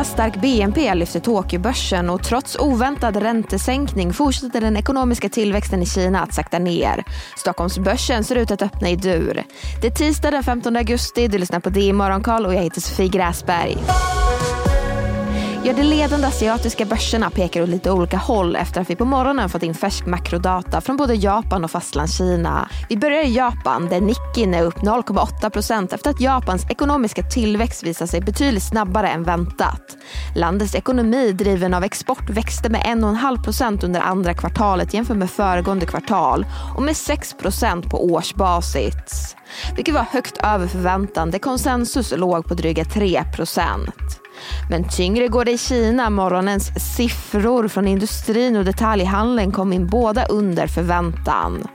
oväntat stark BNP lyfter Tokyobörsen och trots oväntad räntesänkning fortsätter den ekonomiska tillväxten i Kina att sakta ner. Stockholmsbörsen ser ut att öppna i dur. Det är tisdag den 15 augusti, du lyssnar på DI Morgonkoll och jag heter Sofie Gräsberg. Ja, de ledande asiatiska börserna pekar åt lite olika håll efter att vi på morgonen fått in färsk makrodata från både Japan och fastlandskina. Vi börjar i Japan där Nikkin är upp 0,8 procent efter att Japans ekonomiska tillväxt visar sig betydligt snabbare än väntat. Landets ekonomi driven av export växte med 1,5 procent under andra kvartalet jämfört med föregående kvartal och med 6 procent på årsbasis. Vilket var högt över förväntan där konsensus låg på dryga 3 procent. Men tyngre går det i Kina. Morgonens siffror från industrin och detaljhandeln kom in båda under förväntan.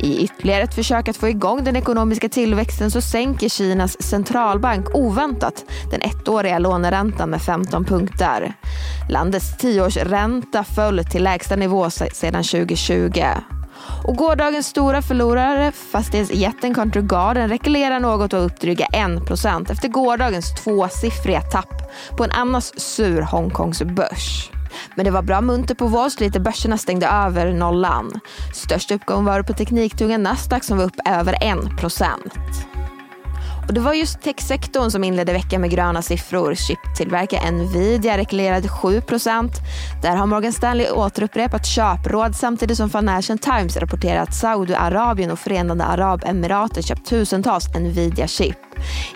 I ytterligare ett försök att få igång den ekonomiska tillväxten så sänker Kinas centralbank oväntat den ettåriga låneräntan med 15 punkter. Landets tioårsränta föll till lägsta nivå sedan 2020. Och gårdagens stora förlorare, fastighetsjätten Country Garden, rekylerar något och upp dryga 1% efter gårdagens tvåsiffriga tapp på en annars sur Hongkongs börs. Men det var bra munter på Wall Street där börserna stängde över nollan. Störst uppgång var det på tekniktunga Nasdaq som var upp över 1%. Och det var just techsektorn som inledde veckan med gröna siffror. Chiptillverkare Nvidia rekylerade 7% Där har Morgan Stanley återupprepat köpråd samtidigt som Financial Times rapporterar att Saudiarabien och Förenade Arabemiraten köpt tusentals Nvidia-chip.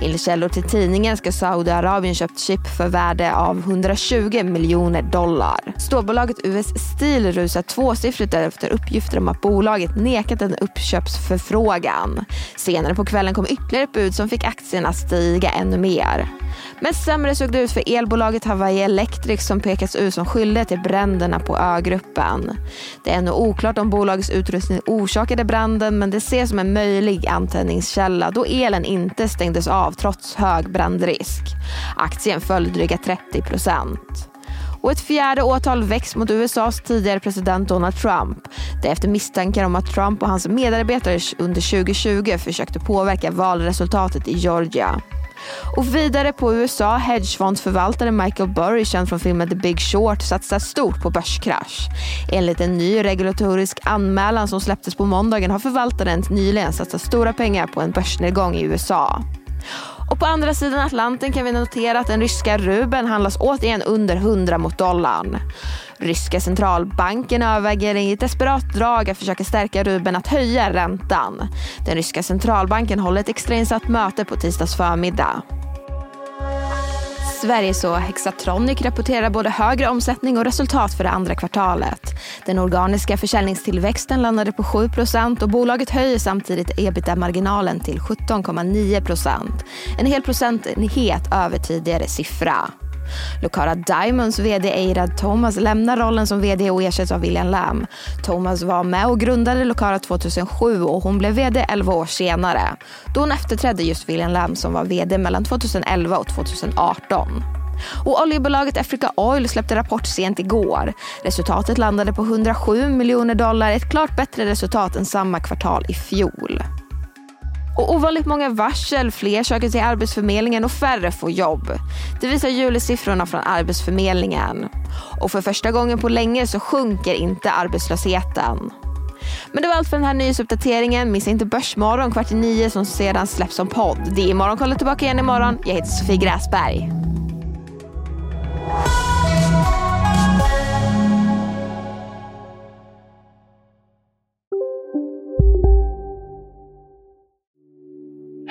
Enligt källor till tidningen ska Saudiarabien köpt chip för värde av 120 miljoner dollar. Stålbolaget US Steel rusar tvåsiffrigt efter uppgifter om att bolaget nekat en uppköpsförfrågan. Senare på kvällen kom ytterligare ett bud som fick aktierna stiga ännu mer. Men sämre såg det ut för elbolaget Hawaii Electric som pekats ut som skyldiga till bränderna på ögruppen. Det är ännu oklart om bolagets utrustning orsakade branden men det ses som en möjlig antändningskälla då elen inte stängdes av trots hög brandrisk. Aktien föll dryga 30 procent. Och ett fjärde åtal väcks mot USAs tidigare president Donald Trump. Det är efter misstankar om att Trump och hans medarbetare under 2020 försökte påverka valresultatet i Georgia. Och vidare på USA, hedgefondsförvaltaren Michael Burry, känd från filmen The Big Short, satsar stort på börskrasch. Enligt en ny regulatorisk anmälan som släpptes på måndagen har förvaltaren nyligen satsat stora pengar på en börsnedgång i USA. Och på andra sidan Atlanten kan vi notera att den ryska rubeln handlas återigen under 100 mot dollarn. Ryska centralbanken överväger i ett desperat drag att försöka stärka rubeln att höja räntan. Den ryska centralbanken håller ett extrainsatt möte på tisdags förmiddag. Sveriges och Hexatronic rapporterar både högre omsättning och resultat för det andra kvartalet. Den organiska försäljningstillväxten landade på 7% och bolaget höjer samtidigt ebitda-marginalen till 17,9% En hel procentenhet över tidigare siffra. Lucara Diamonds VD Eirad Thomas lämnar rollen som VD och ersätts av William Lam. Thomas var med och grundade Lucara 2007 och hon blev VD 11 år senare. Då hon efterträdde just William Lam som var VD mellan 2011 och 2018. Och oljebolaget Africa Oil släppte rapport sent igår. Resultatet landade på 107 miljoner dollar, ett klart bättre resultat än samma kvartal i fjol. Och ovanligt många varsel, fler söker till Arbetsförmedlingen och färre får jobb. Det visar julisiffrorna från Arbetsförmedlingen. Och för första gången på länge så sjunker inte arbetslösheten. Men det var allt för den här nyhetsuppdateringen. Missa inte Börsmorgon kvart i nio som sedan släpps som podd. Det är Morgonkollet tillbaka igen imorgon. Jag heter Sofie Gräsberg.